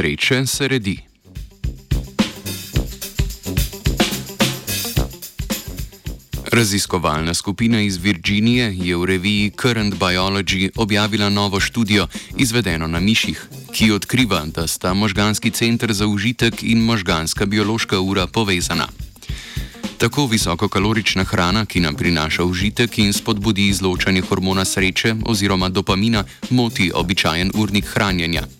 Sreče se redi. Raziskovalna skupina iz Virginije je v reviji Current Biology objavila novo študijo, izvedeno na miših, ki odkriva, da sta možganski center za užitek in možganska biološka ura povezana. Tako visokokalorična hrana, ki nam prinaša užitek in spodbudi izločanje hormona sreče oziroma dopamina, moti običajen urnik hranjenja.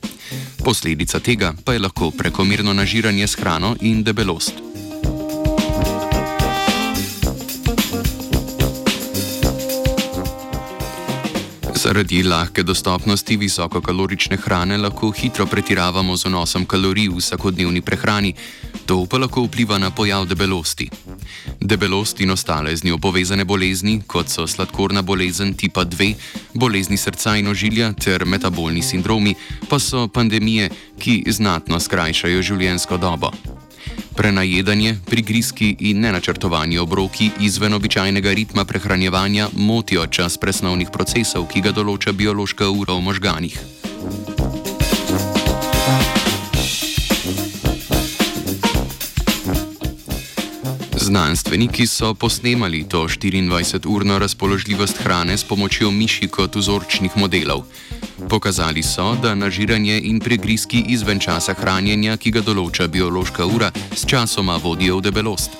Posledica tega pa je lahko prekomerno nažiranje s hrano in debelost. Zaradi lahke dostopnosti visokokalorične hrane lahko hitro pretiravamo z vnosom kalorij v vsakodnevni prehrani, to pa lahko vpliva na pojav debelosti. Debelost in ostale z njo povezane bolezni, kot so sladkorna bolezen tipa 2, bolezni srca in ožilja ter metabolni sindromi, pa so pandemije, ki znatno skrajšajo življenjsko dobo. Prenajedanje, prigrizki in nenačrtovani obroki izven običajnega ritma prehranjevanja motijo čas presnovnih procesov, ki ga določa biološka ura v možganih. Znanstveniki so posnemali to 24-urno razpoložljivost hrane s pomočjo miši kot vzorčnih modelov. Pokazali so, da nažiranje in pregrizki izven časa hranjenja, ki ga določa biološka ura, s časoma vodijo v debelost.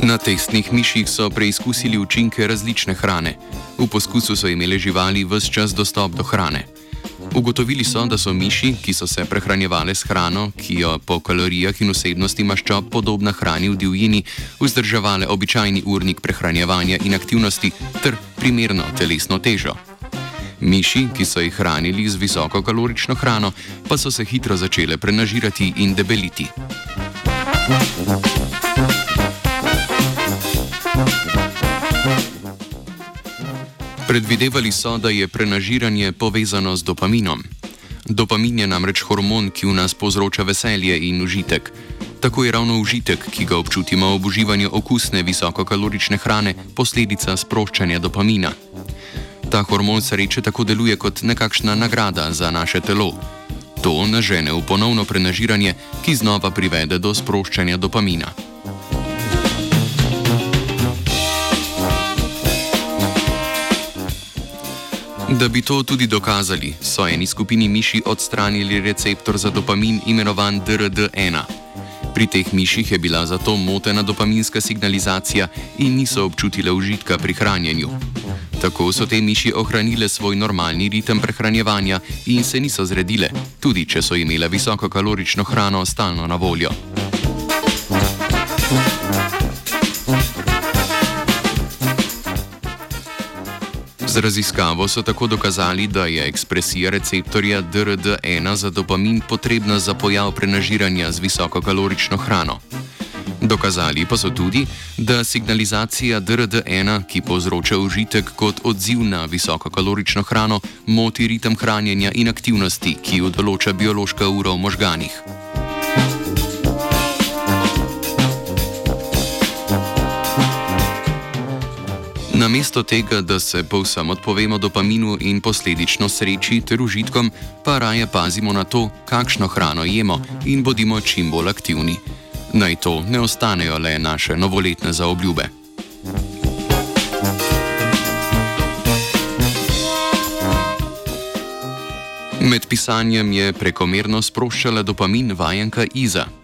Na testnih miših so preizkusili učinke različne hrane. V poskusu so imeli živali vse čas dostop do hrane. Ugotovili so, da so miši, ki so se prehranjevale s hrano, ki jo po kalorijah in vsebnosti maščob podobna hrani v divjini, vzdrževale običajni urnik prehranjevanja in aktivnosti ter primerno telesno težo. Miši, ki so jih hranili z visoko kalorično hrano, pa so se hitro začele prenažirati in debeliti. Predvidevali so, da je prenažiranje povezano z dopaminom. Dopamin je namreč hormon, ki v nas povzroča veselje in užitek. Tako je ravno užitek, ki ga občutimo ob uživanju okusne visokokalorične hrane, posledica sproščanja dopamina. Ta hormon sreče tako deluje kot nekakšna nagrada za naše telo. To nažene v ponovno prenažiranje, ki znova privede do sproščanja dopamina. Da bi to tudi dokazali, so eni skupini miši odstranili receptor za dopamin imenovan DRD1. Pri teh miših je bila zato motena dopaminska signalizacija in niso občutile užitka pri hranjenju. Tako so te miši ohranile svoj normalni ritem prehranjevanja in se niso zredile, tudi če so imele visokokalorično hrano stalno na voljo. Z raziskavo so tako dokazali, da je ekspresija receptorja DRD1 za dopamin potrebna za pojav prenažiranja z visokokalorično hrano. Dokazali pa so tudi, da signalizacija DRD1, ki povzroča užitek kot odziv na visokokalorično hrano, moti ritem hranjenja in aktivnosti, ki jo določa biološka ura v možganih. Namesto tega, da se povsem odpovemo dopaminu in posledično sreči ter užitkom, pa raje pazimo na to, kakšno hrano jemo in bodimo čim bolj aktivni. Naj to ne ostanejo le naše novoletne zaobljube. Med pisanjem je prekomerno sproščala dopamin vajenka Iza.